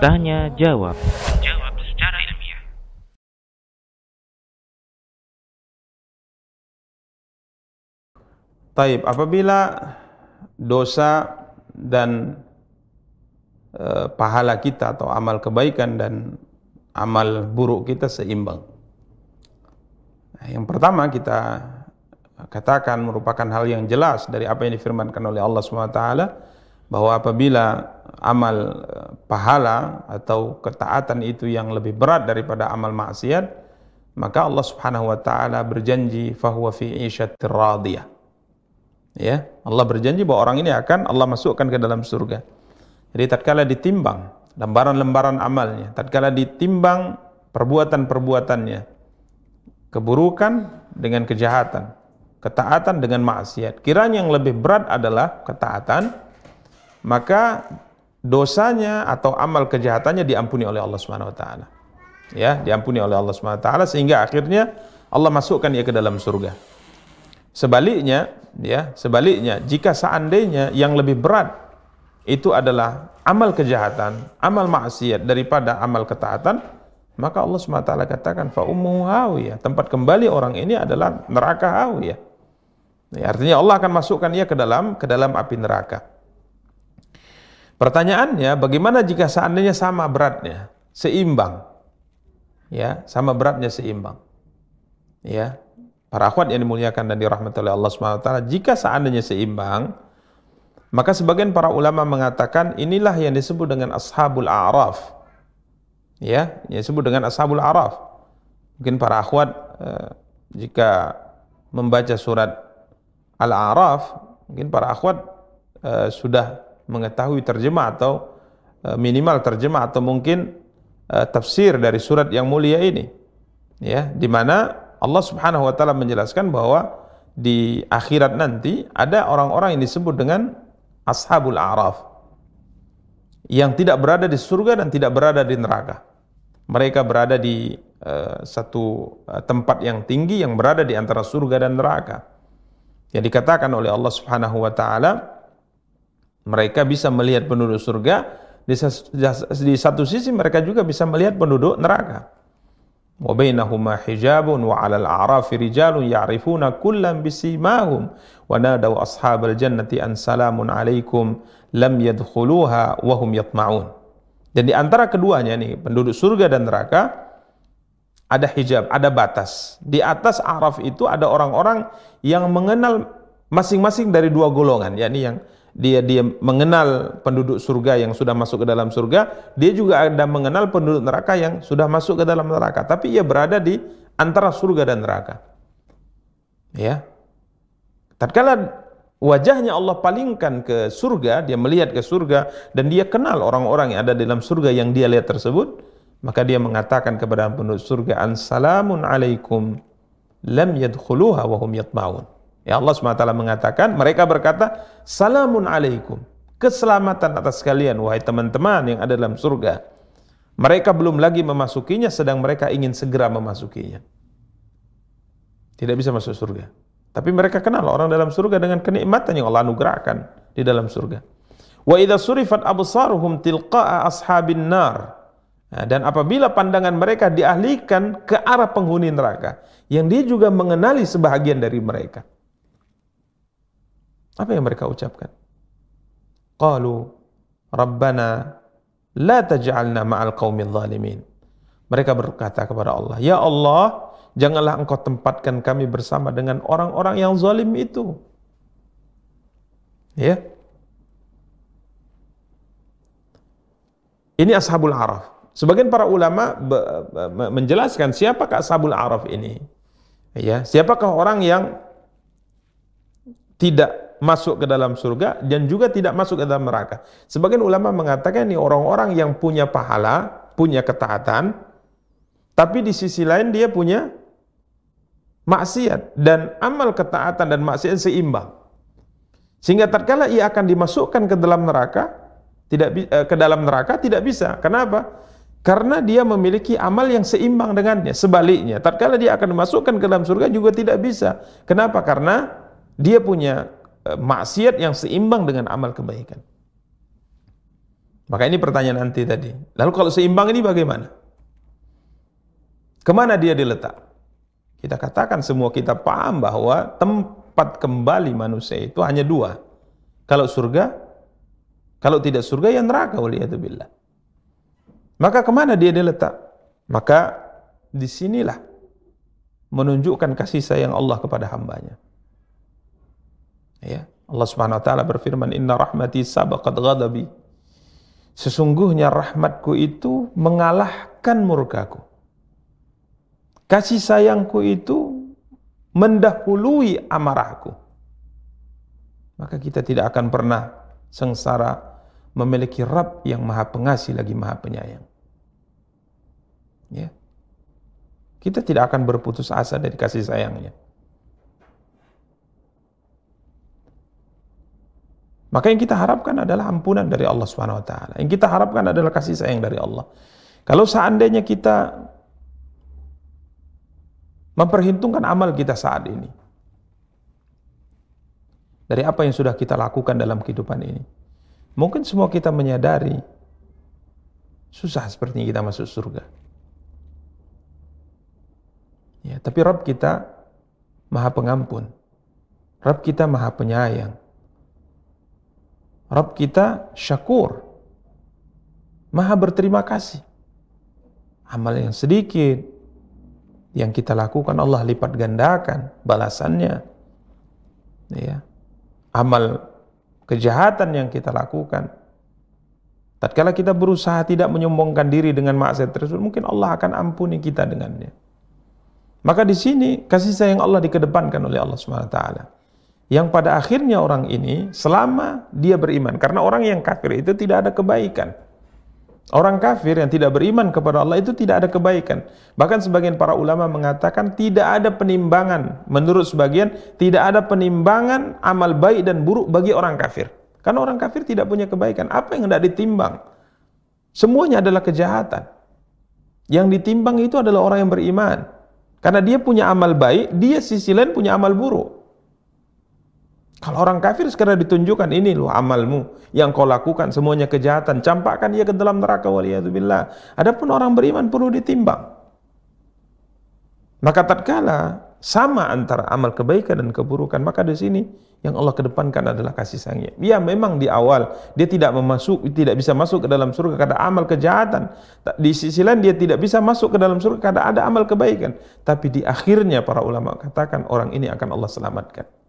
Tanya jawab. Jawab secara ilmiah. Taib, apabila dosa dan eh, pahala kita atau amal kebaikan dan amal buruk kita seimbang. Nah, yang pertama kita katakan merupakan hal yang jelas dari apa yang difirmankan oleh Allah SWT bahwa apabila amal eh, pahala atau ketaatan itu yang lebih berat daripada amal maksiat maka Allah Subhanahu wa taala berjanji fahuwa fi 'isyatir ya Allah berjanji bahwa orang ini akan Allah masukkan ke dalam surga. Jadi tatkala ditimbang lembaran-lembaran amalnya tatkala ditimbang perbuatan-perbuatannya keburukan dengan kejahatan ketaatan dengan maksiat kiranya yang lebih berat adalah ketaatan maka dosanya atau amal kejahatannya diampuni oleh Allah Subhanahu wa taala ya diampuni oleh Allah Subhanahu wa taala sehingga akhirnya Allah masukkan ia ke dalam surga Sebaliknya, ya, sebaliknya jika seandainya yang lebih berat itu adalah amal kejahatan, amal maksiat daripada amal ketaatan, maka Allah SWT katakan fa ummuhu hawiyah. Tempat kembali orang ini adalah neraka hawiyah. Ya, artinya Allah akan masukkan ia ke dalam ke dalam api neraka. Pertanyaannya, bagaimana jika seandainya sama beratnya, seimbang? Ya, sama beratnya seimbang. Ya, para akhwat yang dimuliakan dan dirahmati oleh Allah SWT, jika seandainya seimbang, maka sebagian para ulama mengatakan inilah yang disebut dengan ashabul a'raf. Ya, yang disebut dengan ashabul a'raf. Mungkin para akhwat eh, jika membaca surat Al-A'raf, mungkin para akhwat eh, sudah mengetahui terjemah atau eh, minimal terjemah atau mungkin eh, tafsir dari surat yang mulia ini. Ya, di mana Allah Subhanahu wa taala menjelaskan bahwa di akhirat nanti ada orang-orang yang disebut dengan ashabul a'raf yang tidak berada di surga dan tidak berada di neraka. Mereka berada di uh, satu uh, tempat yang tinggi yang berada di antara surga dan neraka. Yang dikatakan oleh Allah Subhanahu wa taala mereka bisa melihat penduduk surga di, di satu sisi mereka juga bisa melihat penduduk neraka. Wa bainahuma hijabun wa 'alal a'rafi rijalun ya'rifuna kullam bisimahum wa nadaw ashabal jannati an salamun 'alaikum lam yadkhuluha wa hum yatma'un. Dan di antara keduanya nih, penduduk surga dan neraka ada hijab, ada batas. Di atas araf itu ada orang-orang yang mengenal masing-masing dari dua golongan, yakni yang dia dia mengenal penduduk surga yang sudah masuk ke dalam surga, dia juga ada mengenal penduduk neraka yang sudah masuk ke dalam neraka, tapi ia berada di antara surga dan neraka. Ya. Tatkala wajahnya Allah palingkan ke surga, dia melihat ke surga dan dia kenal orang-orang yang ada dalam surga yang dia lihat tersebut, maka dia mengatakan kepada penduduk surga, "Assalamun alaikum lam yadkhuluha wa hum yatma'un." Ya Allah SWT mengatakan, mereka berkata, Salamun alaikum. Keselamatan atas kalian, wahai teman-teman yang ada dalam surga. Mereka belum lagi memasukinya, sedang mereka ingin segera memasukinya. Tidak bisa masuk surga. Tapi mereka kenal orang dalam surga dengan kenikmatan yang Allah anugerahkan di dalam surga. Wa idza surifat absaruhum tilqa'a ashabin nar. Nah, dan apabila pandangan mereka dialihkan ke arah penghuni neraka, yang dia juga mengenali sebahagian dari mereka. Apa yang mereka ucapkan? Qalu Rabbana la taj'alna ma'al qaumil zalimin. Mereka berkata kepada Allah, "Ya Allah, janganlah Engkau tempatkan kami bersama dengan orang-orang yang zalim itu." Ya. Ini Ashabul Araf. Sebagian para ulama menjelaskan siapakah Ashabul Araf ini. Ya, siapakah orang yang tidak masuk ke dalam surga dan juga tidak masuk ke dalam neraka. Sebagian ulama mengatakan ini orang-orang yang punya pahala, punya ketaatan, tapi di sisi lain dia punya maksiat dan amal ketaatan dan maksiat seimbang. Sehingga tatkala ia akan dimasukkan ke dalam neraka, tidak eh, ke dalam neraka tidak bisa. Kenapa? Karena dia memiliki amal yang seimbang dengannya. Sebaliknya, tatkala dia akan dimasukkan ke dalam surga juga tidak bisa. Kenapa? Karena dia punya eh, maksiat yang seimbang dengan amal kebaikan. Maka ini pertanyaan nanti tadi. Lalu kalau seimbang ini bagaimana? Ke mana dia diletak? Kita katakan semua kita paham bahwa tempat kembali manusia itu hanya dua. Kalau surga, kalau tidak surga ya neraka waliyatubillah. Maka ke mana dia diletak? Maka di sinilah menunjukkan kasih sayang Allah kepada hambanya. Ya, Allah Subhanahu wa taala berfirman, "Inna rahmati sabaqat ghadabi." Sesungguhnya rahmatku itu mengalahkan murkaku. Kasih sayangku itu mendahului amarahku. Maka kita tidak akan pernah sengsara memiliki Rabb yang maha pengasih lagi maha penyayang. Ya. Kita tidak akan berputus asa dari kasih sayangnya. Maka yang kita harapkan adalah ampunan dari Allah Subhanahu wa taala. Yang kita harapkan adalah kasih sayang dari Allah. Kalau seandainya kita memperhitungkan amal kita saat ini dari apa yang sudah kita lakukan dalam kehidupan ini. Mungkin semua kita menyadari susah sepertinya kita masuk surga. Ya, tapi Rabb kita Maha Pengampun. Rabb kita Maha Penyayang. Rabb kita syakur. Maha berterima kasih. Amal yang sedikit yang kita lakukan Allah lipat gandakan balasannya. Ya. Amal kejahatan yang kita lakukan. Tatkala kita berusaha tidak menyombongkan diri dengan maksiat tersebut mungkin Allah akan ampuni kita dengannya. Maka di sini kasih sayang Allah dikedepankan oleh Allah Subhanahu wa taala. Yang pada akhirnya orang ini selama dia beriman karena orang yang kafir itu tidak ada kebaikan orang kafir yang tidak beriman kepada Allah itu tidak ada kebaikan. Bahkan sebagian para ulama mengatakan tidak ada penimbangan. Menurut sebagian tidak ada penimbangan amal baik dan buruk bagi orang kafir. Karena orang kafir tidak punya kebaikan. Apa yang tidak ditimbang? Semuanya adalah kejahatan. Yang ditimbang itu adalah orang yang beriman. Karena dia punya amal baik dia sisi lain punya amal buruk kalau orang kafir sekarang ditunjukkan ini loh amalmu yang kau lakukan semuanya kejahatan, campakkan dia ke dalam neraka waliyadzubillah. Adapun orang beriman perlu ditimbang. Maka tatkala sama antara amal kebaikan dan keburukan, maka di sini yang Allah kedepankan adalah kasih sayangnya. Ya memang di awal dia tidak memasuk, tidak bisa masuk ke dalam surga karena amal kejahatan. Di sisi lain dia tidak bisa masuk ke dalam surga karena ada amal kebaikan. Tapi di akhirnya para ulama katakan orang ini akan Allah selamatkan.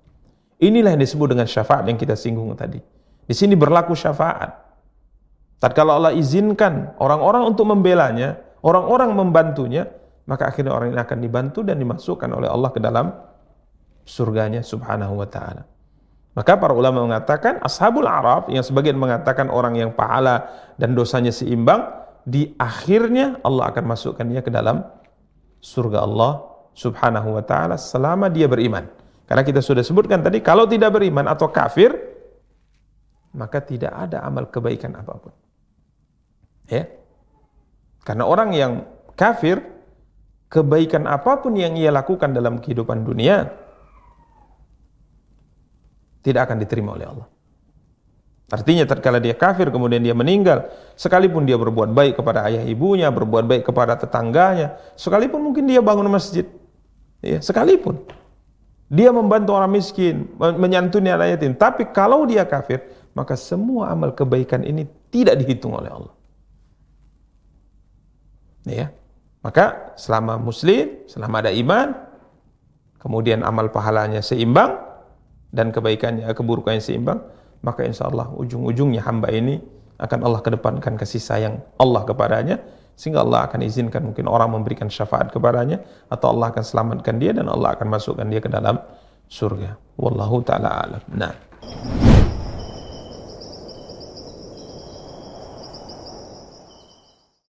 Inilah yang disebut dengan syafaat yang kita singgung tadi. Di sini berlaku syafaat. Tatkala Allah izinkan orang-orang untuk membelanya, orang-orang membantunya, maka akhirnya orang ini akan dibantu dan dimasukkan oleh Allah ke dalam surganya subhanahu wa ta'ala. Maka para ulama mengatakan ashabul araf yang sebagian mengatakan orang yang pahala dan dosanya seimbang di akhirnya Allah akan masukkan dia ke dalam surga Allah subhanahu wa ta'ala selama dia beriman. Karena kita sudah sebutkan tadi, kalau tidak beriman atau kafir, maka tidak ada amal kebaikan apa pun. Ya. Karena orang yang kafir, kebaikan apa pun yang ia lakukan dalam kehidupan dunia, tidak akan diterima oleh Allah. Artinya tatkala dia kafir kemudian dia meninggal, sekalipun dia berbuat baik kepada ayah ibunya, berbuat baik kepada tetangganya, sekalipun mungkin dia bangun masjid, ya, sekalipun dia membantu orang miskin, menyantuni anak yatim. Tapi kalau dia kafir, maka semua amal kebaikan ini tidak dihitung oleh Allah. Ya. Maka selama muslim, selama ada iman, kemudian amal pahalanya seimbang dan kebaikannya keburukannya seimbang, maka insya Allah ujung-ujungnya hamba ini akan Allah kedepankan kasih sayang Allah kepadanya sehingga Allah akan izinkan mungkin orang memberikan syafaat kepadanya atau Allah akan selamatkan dia dan Allah akan masukkan dia ke dalam surga. Wallahu taala alam. Nah